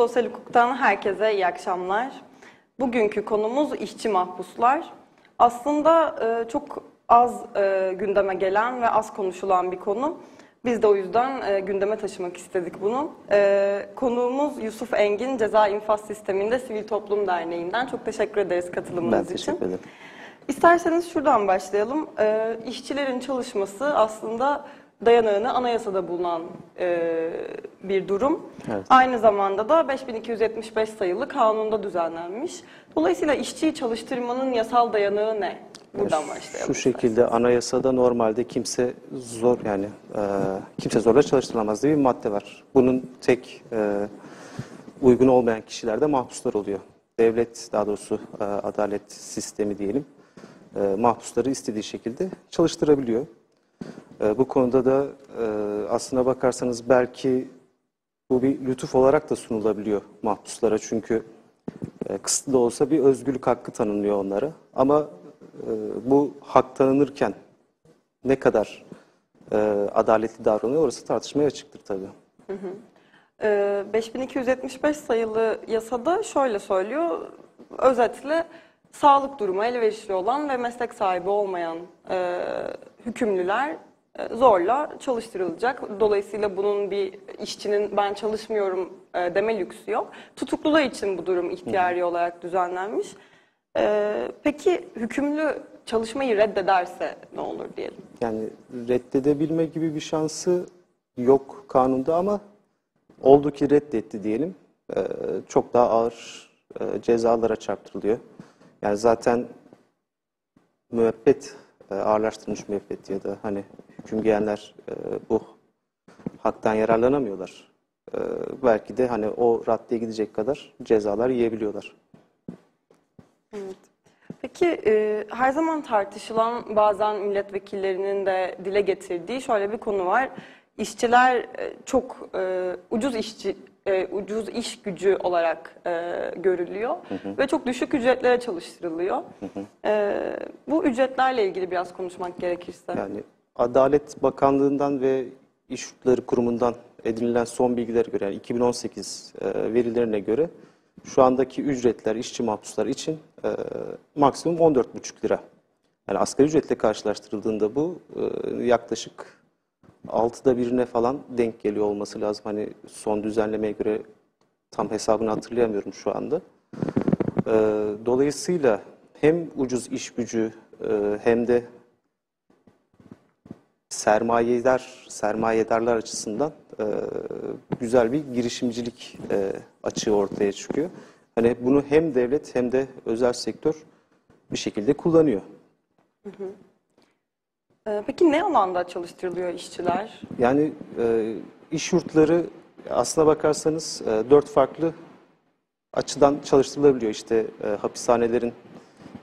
Sosyal hukuktan herkese iyi akşamlar. Bugünkü konumuz işçi mahpuslar. Aslında e, çok az e, gündeme gelen ve az konuşulan bir konu. Biz de o yüzden e, gündeme taşımak istedik bunu. Konuğumuz Yusuf Engin, Ceza İnfaz Sistemi'nde Sivil Toplum Derneği'nden. Çok teşekkür ederiz Ben katılımınız için. teşekkür ederim. İsterseniz şuradan başlayalım. İşçilerin çalışması aslında dayanağını anayasada bulunan e, bir durum. Evet. Aynı zamanda da 5275 sayılı kanunda düzenlenmiş. Dolayısıyla işçiyi çalıştırmanın yasal dayanağı ne? Buradan başlayalım. Şu şekilde anayasada normalde kimse zor yani e, kimse zorla çalıştırılamaz diye bir madde var. Bunun tek e, uygun olmayan kişilerde mahpuslar oluyor. Devlet daha doğrusu e, adalet sistemi diyelim e, mahpusları istediği şekilde çalıştırabiliyor. E, bu konuda da e, aslına bakarsanız belki bu bir lütuf olarak da sunulabiliyor mahpuslara çünkü e, kısıtlı da olsa bir özgürlük hakkı tanınıyor onlara. Ama e, bu hak tanınırken ne kadar e, adaletli davranıyor orası tartışmaya açıktır tabii. Ee, 5275 sayılı yasada şöyle söylüyor. Özetle sağlık durumu elverişli olan ve meslek sahibi olmayan e, hükümlüler zorla çalıştırılacak. Dolayısıyla bunun bir işçinin ben çalışmıyorum e, deme lüksü yok. Tutuklular için bu durum ihtiyari olarak düzenlenmiş. E, peki hükümlü çalışmayı reddederse ne olur diyelim? Yani reddedebilme gibi bir şansı yok kanunda ama oldu ki reddetti diyelim. e, çok daha ağır e, cezalara çarptırılıyor. Yani zaten müebbet, e, ağırlaştırılmış müebbet ya da hani hüküm giyenler e, bu haktan yararlanamıyorlar. E, belki de hani o raddeye gidecek kadar cezalar yiyebiliyorlar. Peki e, her zaman tartışılan bazen milletvekillerinin de dile getirdiği şöyle bir konu var. İşçiler e, çok e, ucuz işçi e, ucuz iş gücü olarak e, görülüyor ve çok düşük ücretlere çalıştırılıyor. E, bu ücretlerle ilgili biraz konuşmak gerekirse. Yani Adalet Bakanlığı'ndan ve İş Yurtları Kurumu'ndan edinilen son bilgilere göre, yani 2018 e, verilerine göre şu andaki ücretler işçi mahpuslar için e, maksimum 14,5 lira. Yani asgari ücretle karşılaştırıldığında bu e, yaklaşık altıda birine falan denk geliyor olması lazım. Hani son düzenlemeye göre tam hesabını hatırlayamıyorum şu anda. E, dolayısıyla hem ucuz iş gücü hem de sermayedar sermayedarlar açısından e, güzel bir girişimcilik e, açığı ortaya çıkıyor. Hani bunu hem devlet hem de özel sektör bir şekilde kullanıyor. E, peki ne alanda çalıştırılıyor işçiler? Yani e, iş yurtları aslına bakarsanız e, dört farklı açıdan çalıştırılabiliyor. İşte e, hapishanelerin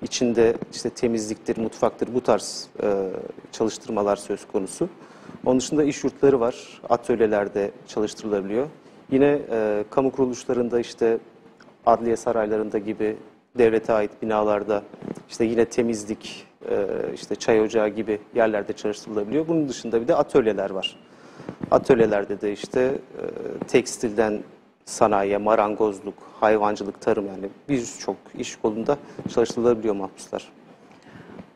içinde işte temizliktir, mutfaktır bu tarz e, çalıştırmalar söz konusu. Onun dışında iş yurtları var, atölyelerde çalıştırılabiliyor. Yine e, kamu kuruluşlarında işte adliye saraylarında gibi devlete ait binalarda işte yine temizlik, e, işte çay ocağı gibi yerlerde çalıştırılabiliyor. Bunun dışında bir de atölyeler var. Atölyelerde de işte e, tekstilden sanayiye, marangozluk, hayvancılık, tarım yani birçok iş kolunda çalıştırılabiliyor mahpuslar.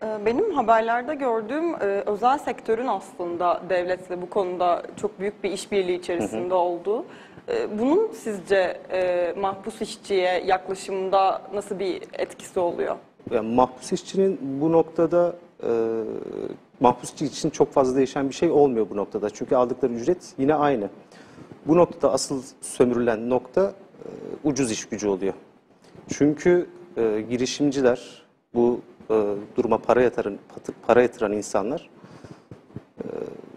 E, Benim haberlerde gördüğüm e, özel sektörün aslında devletle bu konuda çok büyük bir işbirliği içerisinde olduğu. E, Bunun sizce e, mahpus işçiye yaklaşımda nasıl bir etkisi oluyor? Yani mahpus işçinin bu noktada e, mahpus için çok fazla değişen bir şey olmuyor bu noktada. Çünkü aldıkları ücret yine aynı. Bu noktada asıl sömürülen nokta e, ucuz iş gücü oluyor. Çünkü e, girişimciler bu e, duruma para yatıran, para yatıran insanlar e,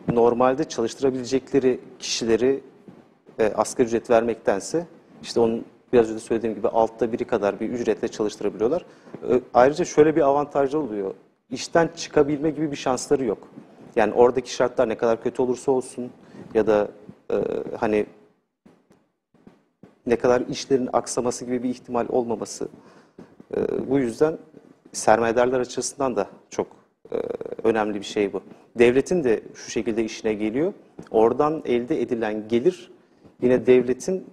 normalde çalıştırabilecekleri kişileri e, asgari ücret vermektense işte onun biraz önce söylediğim gibi altta biri kadar bir ücretle çalıştırabiliyorlar. E, ayrıca şöyle bir avantajı oluyor. İşten çıkabilme gibi bir şansları yok. Yani oradaki şartlar ne kadar kötü olursa olsun ya da e, hani ne kadar işlerin aksaması gibi bir ihtimal olmaması. E, bu yüzden sermayedarlar açısından da çok e, önemli bir şey bu. Devletin de şu şekilde işine geliyor. Oradan elde edilen gelir yine devletin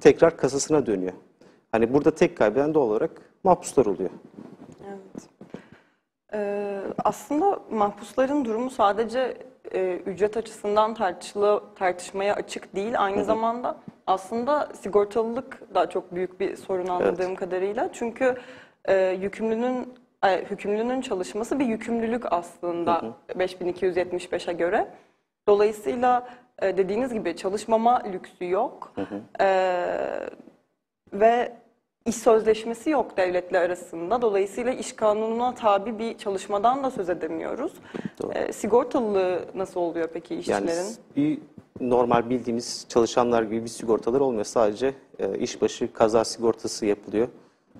tekrar kasasına dönüyor. Hani burada tek kaybeden doğal olarak mahpuslar oluyor. Evet. Ee, aslında mahpusların durumu sadece e, ücret açısından tartışılı, tartışmaya açık değil. Aynı zamanda aslında sigortalılık da çok büyük bir sorun anladığım kadarıyla. Çünkü e, yükümlünün e, hükümlünün çalışması bir yükümlülük aslında 5275'e göre. Dolayısıyla e, dediğiniz gibi çalışmama lüksü yok. Ee, ve iş sözleşmesi yok devletle arasında. Dolayısıyla iş kanununa tabi bir çalışmadan da söz edemiyoruz. Doğru. Ee, sigortalılığı nasıl oluyor peki Yani işçilerin? bir normal bildiğimiz çalışanlar gibi bir sigortalar olmuyor. Sadece e, işbaşı kaza sigortası yapılıyor.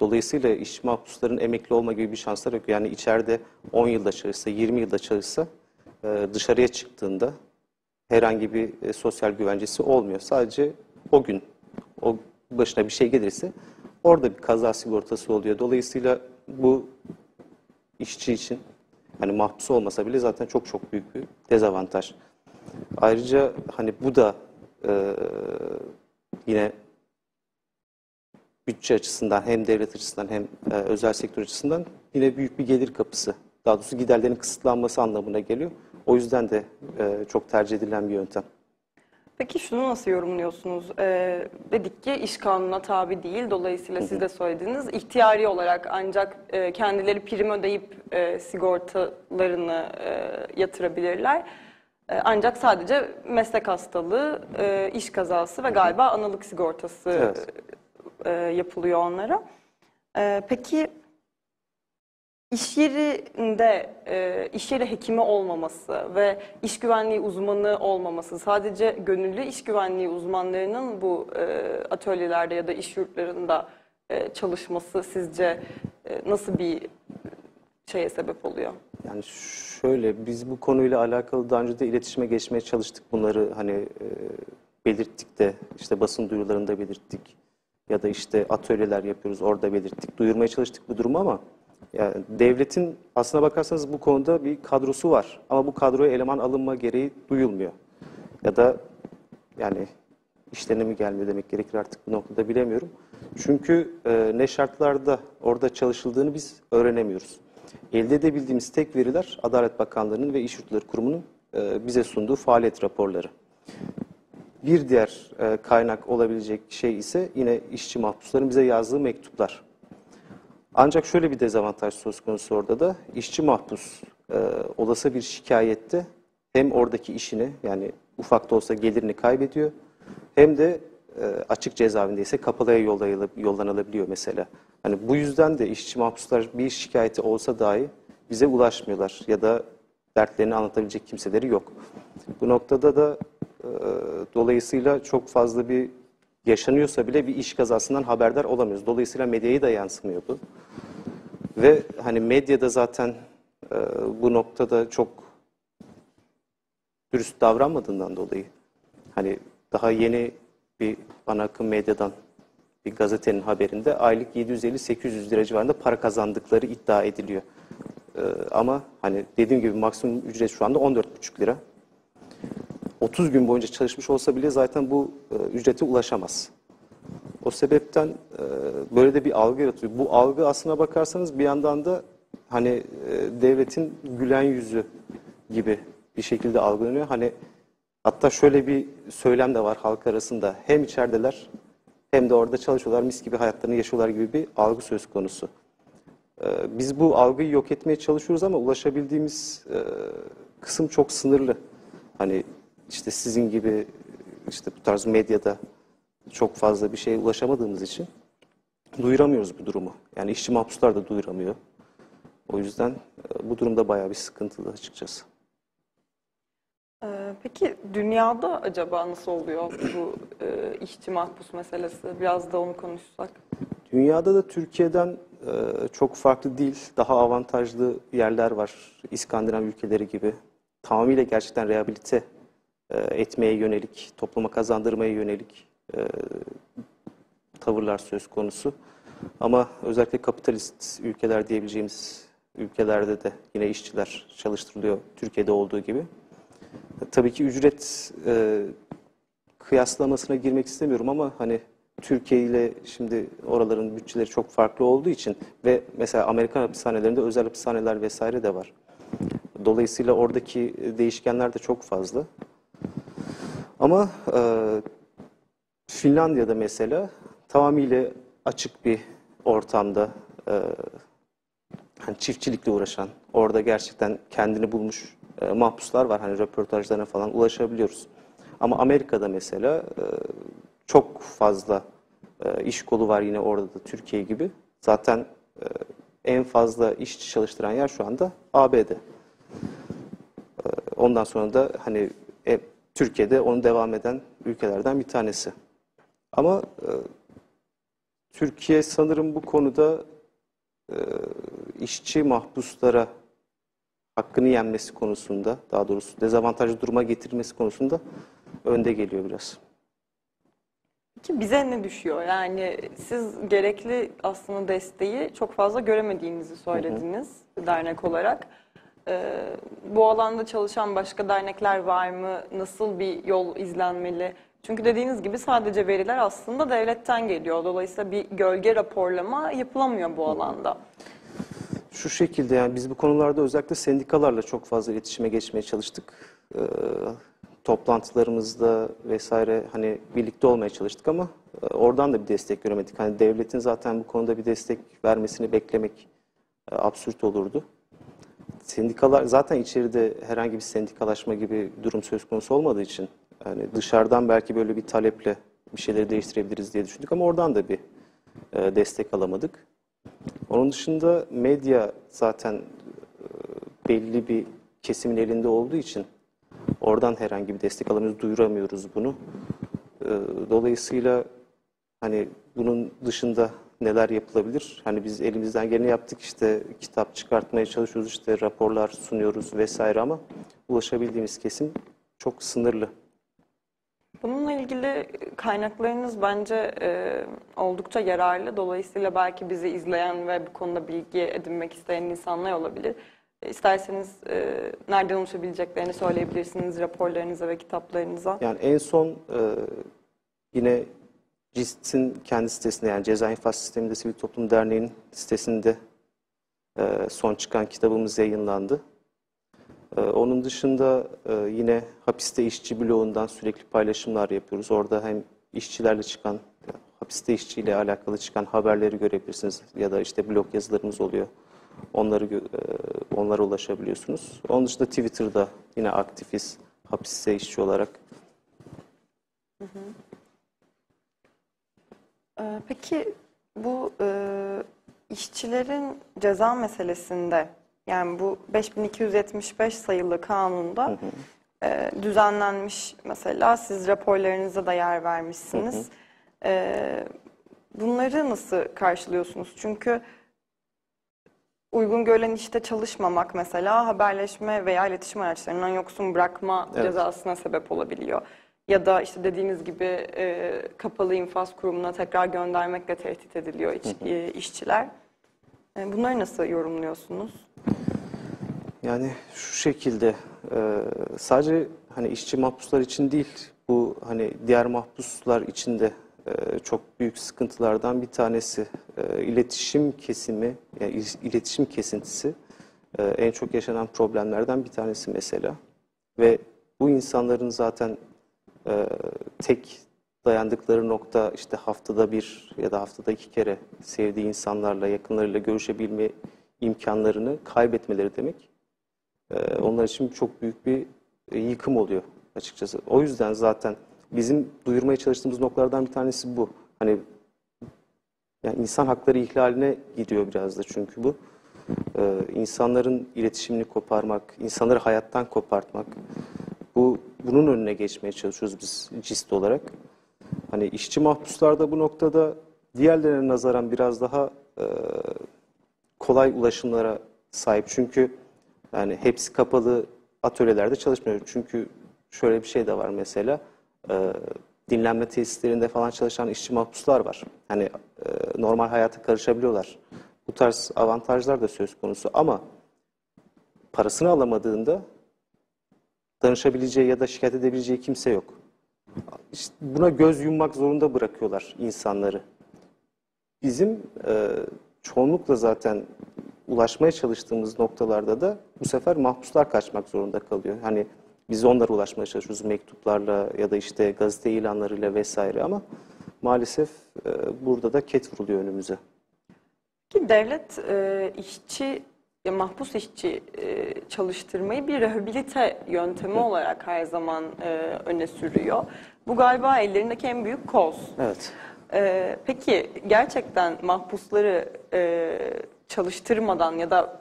Dolayısıyla iş mahpusların emekli olma gibi bir şansları yok. Yani içeride 10 yılda çalışsa, 20 yılda çalışsa e, dışarıya çıktığında herhangi bir e, sosyal güvencesi olmuyor. Sadece o gün o başına bir şey gelirse orada bir kaza sigortası oluyor. Dolayısıyla bu işçi için hani mahpus olmasa bile zaten çok çok büyük bir dezavantaj. Ayrıca hani bu da e, yine bütçe açısından hem devlet açısından hem e, özel sektör açısından yine büyük bir gelir kapısı. Daha doğrusu giderlerin kısıtlanması anlamına geliyor. O yüzden de e, çok tercih edilen bir yöntem. Peki şunu nasıl yorumluyorsunuz? Ee, dedik ki iş kanununa tabi değil. Dolayısıyla siz de söylediniz. İhtiyari olarak ancak e, kendileri prim ödeyip e, sigortalarını e, yatırabilirler. E, ancak sadece meslek hastalığı, e, iş kazası ve galiba analık sigortası Evet. e, yapılıyor onlara. E, peki iş yerinde e, iş yeri hekimi olmaması ve iş güvenliği uzmanı olmaması sadece gönüllü iş güvenliği uzmanlarının bu e, atölyelerde ya da iş yurtlarında e, çalışması sizce e, nasıl bir şeye sebep oluyor? Yani şöyle biz bu konuyla alakalı daha önce de iletişime geçmeye çalıştık. Bunları hani e, belirttik de işte basın duyurularında belirttik. Ya da işte atölyeler yapıyoruz orada belirttik. Duyurmaya çalıştık bu durumu ama yani devletin aslına bakarsanız bu konuda bir kadrosu var. Ama bu kadroya eleman alınma gereği duyulmuyor. Ya da yani işlerine mi gelmiyor demek gerekir artık bu noktada bilemiyorum. Çünkü e, ne şartlarda orada çalışıldığını biz öğrenemiyoruz. Elde edebildiğimiz tek veriler Adalet Bakanlığı'nın ve İş Yurtları Kurumu'nun e, bize sunduğu faaliyet raporları. Bir diğer e, kaynak olabilecek şey ise yine işçi mahpusların bize yazdığı mektuplar. Ancak şöyle bir dezavantaj söz konusu orada da işçi mahpus e, olası bir şikayette hem oradaki işini yani ufak da olsa gelirini kaybediyor hem de e, açık cezaevindeyse kapalıya yollayılıp, yollanılabiliyor mesela. Hani bu yüzden de işçi mahpuslar bir şikayeti olsa dahi bize ulaşmıyorlar ya da dertlerini anlatabilecek kimseleri yok. Bu noktada da e, dolayısıyla çok fazla bir yaşanıyorsa bile bir iş kazasından haberdar olamıyoruz. Dolayısıyla medyayı da yansımıyor bu. Ve hani medyada zaten e, bu noktada çok dürüst davranmadığından dolayı hani daha yeni bir ana akım medyadan bir gazetenin haberinde aylık 750-800 lira civarında para kazandıkları iddia ediliyor. E, ama hani dediğim gibi maksimum ücret şu anda 14,5 lira. 30 gün boyunca çalışmış olsa bile zaten bu e, ücrete ulaşamaz. O sebepten e, böyle de bir algı yaratıyor. Bu algı aslına bakarsanız bir yandan da hani e, devletin gülen yüzü gibi bir şekilde algılanıyor. Hani hatta şöyle bir söylem de var halk arasında. Hem içerideler hem de orada çalışıyorlar, mis gibi hayatlarını yaşıyorlar gibi bir algı söz konusu. E, biz bu algıyı yok etmeye çalışıyoruz ama ulaşabildiğimiz e, kısım çok sınırlı. Hani işte sizin gibi işte bu tarz medyada çok fazla bir şeye ulaşamadığımız için duyuramıyoruz bu durumu. Yani işçi mahpuslar da duyuramıyor. O yüzden e, bu durumda bayağı bir sıkıntılı açıkçası. Ee, peki dünyada acaba nasıl oluyor bu e, işçi mahpus meselesi? Biraz da onu konuşsak. Dünyada da Türkiye'den e, çok farklı değil. Daha avantajlı yerler var. İskandinav ülkeleri gibi. Tamamıyla gerçekten rehabilite etmeye yönelik, topluma kazandırmaya yönelik e, tavırlar söz konusu. Ama özellikle kapitalist ülkeler diyebileceğimiz ülkelerde de yine işçiler çalıştırılıyor Türkiye'de olduğu gibi. E, tabii ki ücret e, kıyaslamasına girmek istemiyorum ama hani Türkiye ile şimdi oraların bütçeleri çok farklı olduğu için ve mesela Amerikan hapishanelerinde özel hapishaneler vesaire de var. Dolayısıyla oradaki değişkenler de çok fazla. Ama e, Finlandiya'da mesela tamamıyla açık bir ortamda e, hani çiftçilikle uğraşan, orada gerçekten kendini bulmuş e, mahpuslar var. Hani röportajlarına falan ulaşabiliyoruz. Ama Amerika'da mesela e, çok fazla e, iş kolu var yine orada da Türkiye gibi. Zaten e, en fazla işçi çalıştıran yer şu anda ABD. E, ondan sonra da hani e, Türkiye'de onu devam eden ülkelerden bir tanesi. Ama e, Türkiye sanırım bu konuda e, işçi mahpuslara hakkını yenmesi konusunda, daha doğrusu dezavantajlı duruma getirilmesi konusunda önde geliyor biraz. Ki bize ne düşüyor? Yani siz gerekli aslında desteği çok fazla göremediğinizi söylediniz dernek olarak. Ee, bu alanda çalışan başka dernekler var mı? Nasıl bir yol izlenmeli? Çünkü dediğiniz gibi sadece veriler aslında devletten geliyor. Dolayısıyla bir gölge raporlama yapılamıyor bu alanda. Şu şekilde yani biz bu konularda özellikle sendikalarla çok fazla iletişime geçmeye çalıştık. Ee, toplantılarımızda vesaire hani birlikte olmaya çalıştık ama e, oradan da bir destek göremedik. Hani devletin zaten bu konuda bir destek vermesini beklemek e, absürt olurdu. Sendikalar zaten içeride herhangi bir sendikalaşma gibi durum söz konusu olmadığı için yani dışarıdan belki böyle bir taleple bir şeyleri değiştirebiliriz diye düşündük ama oradan da bir e, destek alamadık. Onun dışında medya zaten e, belli bir kesimin elinde olduğu için oradan herhangi bir destek alamıyoruz, duyuramıyoruz bunu. E, Dolayısıyla hani bunun dışında neler yapılabilir? Hani biz elimizden geleni yaptık işte kitap çıkartmaya çalışıyoruz işte raporlar sunuyoruz vesaire ama ulaşabildiğimiz kesim çok sınırlı. Bununla ilgili kaynaklarınız bence e, oldukça yararlı. Dolayısıyla belki bizi izleyen ve bu konuda bilgi edinmek isteyen insanlar olabilir. E, İsterseniz e, nereden ulaşabileceklerini söyleyebilirsiniz raporlarınıza ve kitaplarınıza. Yani en son e, yine CIST'in kendi sitesinde yani Ceza İnfaz Sisteminde Sivil Toplum Derneği'nin sitesinde e, son çıkan kitabımız yayınlandı. E, onun dışında e, yine hapiste işçi bloğundan sürekli paylaşımlar yapıyoruz. Orada hem işçilerle çıkan, hapiste işçiyle alakalı çıkan haberleri görebilirsiniz ya da işte blog yazılarımız oluyor. Onları onlara ulaşabiliyorsunuz. Onun dışında Twitter'da yine aktifiz hapiste işçi olarak. Ee, Peki bu e, işçilerin ceza meselesinde yani bu 5275 sayılı kanunda e, düzenlenmiş mesela siz raporlarınıza da yer vermişsiniz. E, bunları nasıl karşılıyorsunuz? Çünkü uygun görülen işte çalışmamak mesela haberleşme veya iletişim araçlarından yoksun bırakma Evet. cezasına sebep olabiliyor. Ya da işte dediğiniz gibi e, kapalı infaz kurumuna tekrar göndermekle tehdit ediliyor iç- e, işçiler. E, bunları nasıl yorumluyorsunuz? Yani şu şekilde e, sadece hani işçi mahpuslar için değil bu hani diğer mahpuslar için de e, çok büyük sıkıntılardan bir tanesi E, iletişim kesimi yani il- iletişim kesintisi e, en çok yaşanan problemlerden bir tanesi mesela ve bu insanların zaten e, tek dayandıkları nokta işte haftada bir ya da haftada iki kere sevdiği insanlarla yakınlarıyla görüşebilme imkanlarını kaybetmeleri demek. Ee, onlar için çok büyük bir e, yıkım oluyor açıkçası. O yüzden zaten bizim duyurmaya çalıştığımız noktalardan bir tanesi bu. Hani yani insan hakları ihlaline gidiyor biraz da çünkü bu. Ee, insanların iletişimini koparmak, insanları hayattan kopartmak. Bu bunun önüne geçmeye çalışıyoruz biz CIST olarak. Hani işçi mahpuslar da bu noktada diğerlerine nazaran biraz daha e, kolay ulaşımlara sahip. Çünkü yani hepsi kapalı atölyelerde çalışmıyor. Çünkü şöyle bir şey de var mesela. e, dinlenme tesislerinde falan çalışan işçi mahpuslar var. Hani e, normal hayata karışabiliyorlar. Bu tarz avantajlar da söz konusu ama parasını alamadığında danışabileceği ya da şikayet edebileceği kimse yok. işte buna göz yummak zorunda bırakıyorlar insanları. Bizim e, çoğunlukla zaten ulaşmaya çalıştığımız noktalarda da bu sefer mahpuslar kaçmak zorunda kalıyor. Hani biz onlara ulaşmaya çalışıyoruz mektuplarla ya da işte gazete ilanlarıyla vesaire ama maalesef e, burada da ket vuruluyor önümüze. Ki devlet e, işçi, ya mahpus işçi e, çalıştırmayı bir rehabilite yöntemi olarak her zaman e, öne sürüyor. Bu galiba ellerindeki en büyük koz. Evet. E, peki gerçekten mahpusları e, çalıştırmadan ya da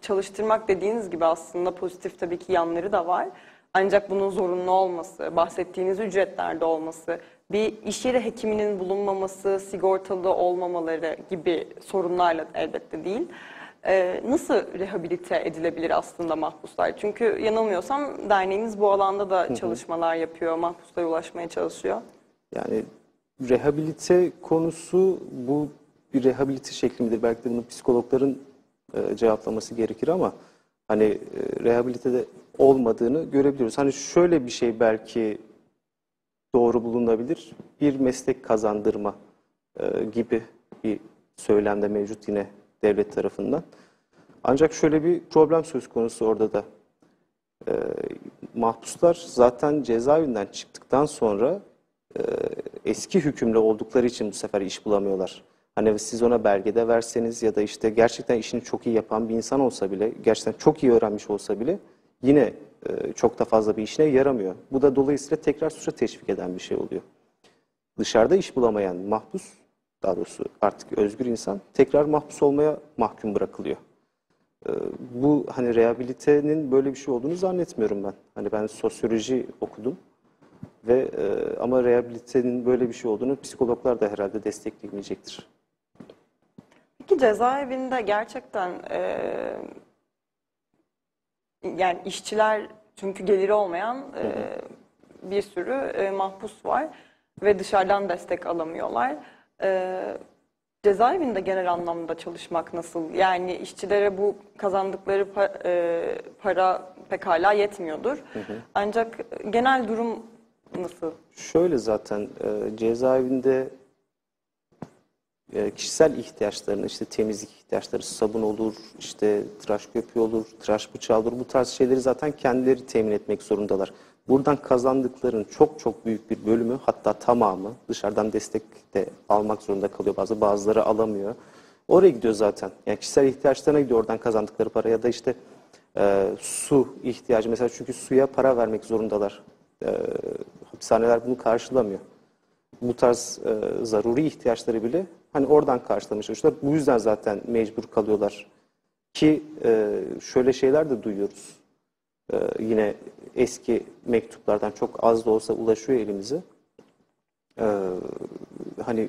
çalıştırmak dediğiniz gibi aslında pozitif tabii ki yanları da var. Ancak bunun zorunlu olması, bahsettiğiniz ücretlerde olması, bir iş yeri hekiminin bulunmaması, sigortalı olmamaları gibi sorunlarla elbette değil. Ee, nasıl rehabilite edilebilir aslında mahpuslar? Çünkü yanılmıyorsam derneğiniz bu alanda da çalışmalar yapıyor, mahpuslara ulaşmaya çalışıyor. Yani rehabilite konusu bu bir rehabilite şekli midir? Belki de bunu psikologların e, cevaplaması gerekir ama hani e, rehabilitede olmadığını görebiliyoruz. Hani şöyle bir şey belki doğru bulunabilir. Bir meslek kazandırma e, gibi bir söylemde mevcut yine devlet tarafından. Ancak şöyle bir problem söz konusu orada da. E, mahpuslar zaten cezaevinden çıktıktan sonra e, eski hükümlü oldukları için bu sefer iş bulamıyorlar. Hani siz ona belgede verseniz ya da işte gerçekten işini çok iyi yapan bir insan olsa bile, gerçekten çok iyi öğrenmiş olsa bile yine e, çok da fazla bir işine yaramıyor. Bu da dolayısıyla tekrar suça teşvik eden bir şey oluyor. Dışarıda iş bulamayan mahpus, daha doğrusu artık özgür insan tekrar mahpus olmaya mahkum bırakılıyor. E, bu hani rehabilitenin böyle bir şey olduğunu zannetmiyorum ben. Hani ben sosyoloji okudum ve e, ama rehabilitenin böyle bir şey olduğunu psikologlar da herhalde destekleyecektir. Peki cezaevinde gerçekten e, yani işçiler çünkü geliri olmayan e, bir sürü e, mahpus var ve dışarıdan destek alamıyorlar. E, cezaevinde genel anlamda çalışmak nasıl? Yani işçilere bu kazandıkları pa- e, para pekala yetmiyordur. Ancak genel durum nasıl? Şöyle zaten e, cezaevinde e, kişisel ihtiyaçlarını işte temizlik ihtiyaçları sabun olur, işte tıraş köpüğü olur, tıraş bıçağı olur bu tarz şeyleri zaten kendileri temin etmek zorundalar. Buradan kazandıkların çok çok büyük bir bölümü hatta tamamı dışarıdan destek de almak zorunda kalıyor bazı bazıları alamıyor. Oraya gidiyor zaten. Yani kişisel ihtiyaçlarına gidiyor oradan kazandıkları para ya da işte e, su ihtiyacı mesela çünkü suya para vermek zorundalar. E, hapishaneler bunu karşılamıyor bu tarz e, zaruri ihtiyaçları bile hani oradan çalışıyorlar. Bu yüzden zaten mecbur kalıyorlar. Ki e, şöyle şeyler de duyuyoruz. E, yine eski mektuplardan çok az da olsa ulaşıyor elimize. E, hani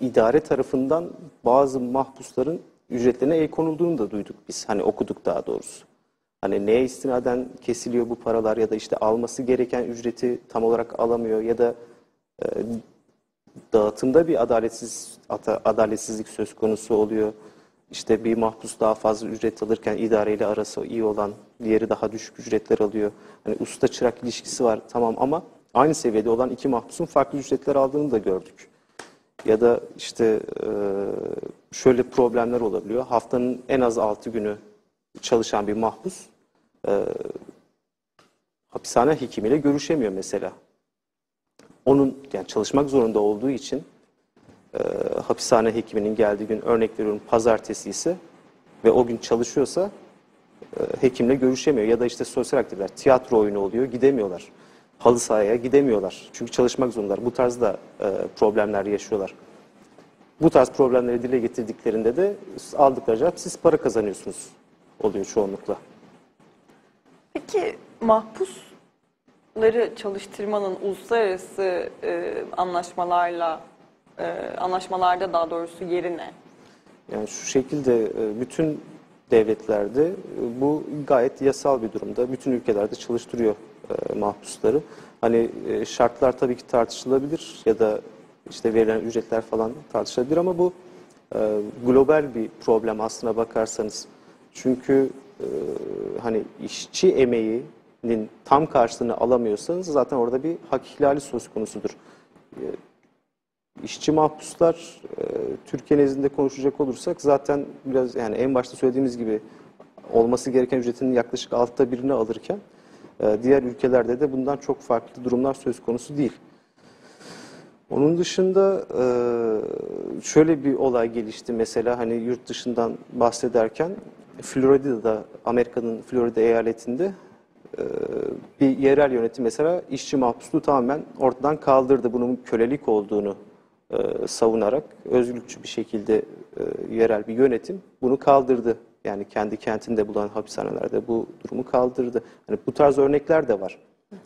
idare tarafından bazı mahpusların ücretlerine el konulduğunu da duyduk biz. Hani okuduk daha doğrusu. Hani neye istinaden kesiliyor bu paralar ya da işte alması gereken ücreti tam olarak alamıyor ya da e, dağıtımda bir adaletsiz adaletsizlik söz konusu oluyor. İşte bir mahpus daha fazla ücret alırken idareyle arası iyi olan diğeri daha düşük ücretler alıyor. Hani usta çırak ilişkisi var tamam ama aynı seviyede olan iki mahpusun farklı ücretler aldığını da gördük. Ya da işte e, şöyle problemler olabiliyor. Haftanın en az 6 günü çalışan bir mahpus e, hapishane hekimiyle görüşemiyor mesela onun yani çalışmak zorunda olduğu için e, hapishane hekiminin geldiği gün örnek veriyorum pazartesi ise ve o gün çalışıyorsa hekimle görüşemiyor ya da işte sosyal aktiviteler tiyatro oyunu oluyor gidemiyorlar. Halı sahaya gidemiyorlar. Çünkü çalışmak zorundalar. Bu tarzda e, problemler yaşıyorlar. Bu tarz problemleri dile getirdiklerinde de aldıkları cevap siz para kazanıyorsunuz oluyor çoğunlukla. Peki mahpusları çalıştırmanın uluslararası e, anlaşmalarla e, anlaşmalarda daha doğrusu yeri ne? Yani şu şekilde e, bütün devletlerde bu gayet yasal bir durumda. Bütün ülkelerde çalıştırıyor e, mahpusları. Hani e, şartlar tabii ki tartışılabilir ya da işte verilen ücretler falan tartışılabilir ama bu e, global bir problem aslına bakarsanız. Çünkü e, hani işçi emeği verginin tam karşılığını alamıyorsanız zaten orada bir hak ihlali söz konusudur. E, İşçi mahpuslar e, Türkiye nezdinde konuşacak olursak zaten biraz yani en başta söylediğimiz gibi olması gereken ücretin yaklaşık altta birini alırken e, diğer ülkelerde de bundan çok farklı durumlar söz konusu değil. Onun dışında e, şöyle bir olay gelişti mesela hani yurt dışından bahsederken Florida'da Amerika'nın Florida eyaletinde e, bir yerel yönetim mesela işçi mahpusluğu tamamen ortadan kaldırdı. Bunun kölelik olduğunu e, savunarak özgürlükçü bir şekilde e, yerel bir yönetim bunu kaldırdı. Yani kendi kentinde bulan hapishanelerde bu durumu kaldırdı. Hani bu tarz örnekler de var.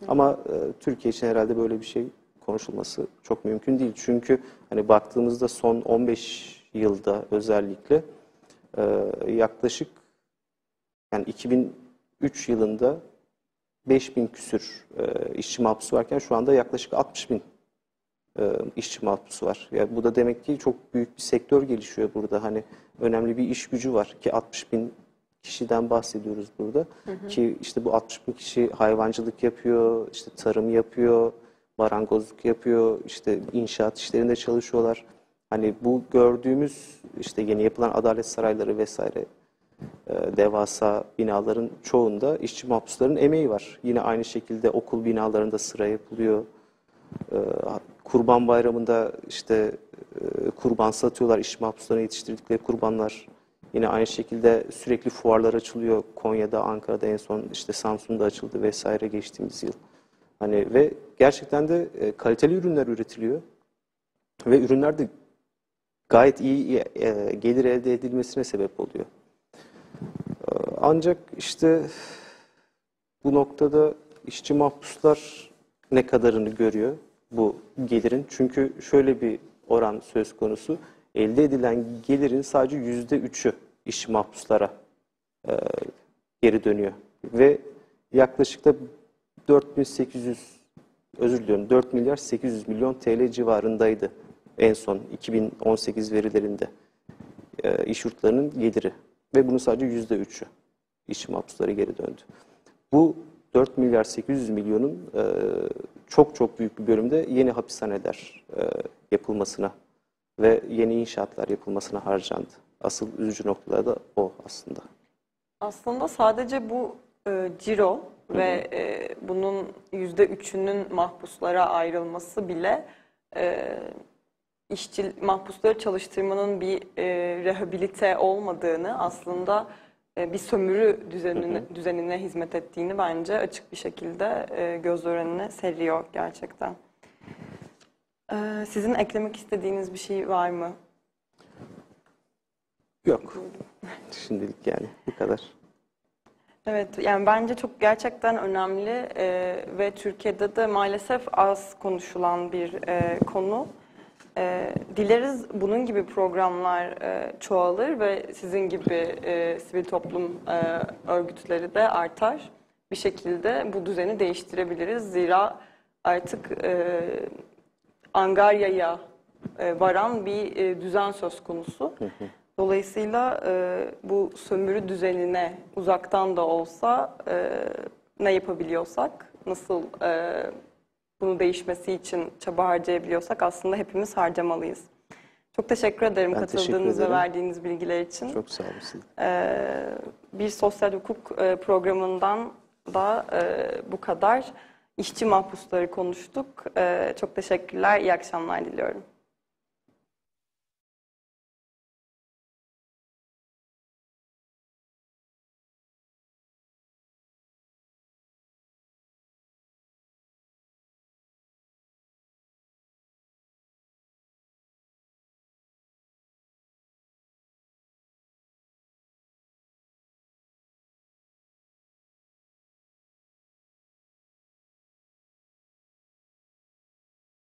Ama e, Türkiye için herhalde böyle bir şey konuşulması çok mümkün değil. Çünkü hani baktığımızda son 15 yılda özellikle e, yaklaşık yani 2003 yılında 5000 küsür e, işçi mahpusu varken şu anda yaklaşık 60 bin işçi mahpusu var. Yani bu da demek ki çok büyük bir sektör gelişiyor burada. Hani önemli bir iş gücü var ki 60 bin kişiden bahsediyoruz burada. Ki işte bu 60 bin kişi hayvancılık yapıyor, işte tarım yapıyor, marangozluk yapıyor, işte inşaat işlerinde çalışıyorlar. Hani bu gördüğümüz işte yeni yapılan adalet sarayları vesaire e, devasa binaların çoğunda işçi mahpusların emeği var. Yine aynı şekilde okul binalarında sıra yapılıyor. Kurban Bayramı'nda işte e, kurban satıyorlar, işçi mahpuslarına yetiştirdikleri kurbanlar. Yine aynı şekilde sürekli fuarlar açılıyor. Konya'da, Ankara'da en son işte Samsun'da açıldı vesaire geçtiğimiz yıl. Hani ve gerçekten de e, kaliteli ürünler üretiliyor. Ve ürünler de gayet iyi e, gelir elde edilmesine sebep oluyor. Ancak işte bu noktada işçi mahpuslar ne kadarını görüyor bu gelirin? Çünkü şöyle bir oran söz konusu. Elde edilen gelirin sadece yüzde üçü işçi mahpuslara e, geri dönüyor. Ve yaklaşık da 4800 özür diliyorum 4 milyar 800 milyon TL civarındaydı en son 2018 verilerinde e, iş yurtlarının geliri. Ve bunun sadece yüzde üçü işçi mahpuslara geri döndü. Bu 4 milyar 800 milyonun e, çok çok büyük bir bölümde yeni hapishaneler e, yapılmasına ve yeni inşaatlar yapılmasına harcandı. Asıl üzücü noktalar da o aslında. Aslında sadece bu e, ciro ve e, bunun yüzde üçünün mahpuslara ayrılması bile e, işçi mahpusları çalıştırmanın bir e, rehabilite olmadığını aslında bir sömürü düzenine, düzenine hizmet ettiğini bence açık bir şekilde e, göz önüne seriyor gerçekten. E, sizin eklemek istediğiniz bir şey var mı? Yok. Şimdilik yani bu kadar. Evet, yani bence çok gerçekten önemli e, ve Türkiye'de de maalesef az konuşulan bir e, konu. E, dileriz bunun gibi programlar e, çoğalır ve sizin gibi e, sivil toplum e, örgütleri de artar. Bir şekilde bu düzeni değiştirebiliriz. Zira artık e, Angarya'ya e, varan bir e, düzen söz konusu. Dolayısıyla e, bu sömürü düzenine uzaktan da olsa e, ne yapabiliyorsak, nasıl e, bunu değişmesi için çaba harcayabiliyorsak aslında hepimiz harcamalıyız. Çok teşekkür ederim Ben teşekkür katıldığınız ve ederim. verdiğiniz bilgiler için. Çok sağ olasın. Ee, bir sosyal hukuk e, programından da e, bu kadar. İşçi mahpusları konuştuk. Ee, çok teşekkürler, iyi akşamlar diliyorum.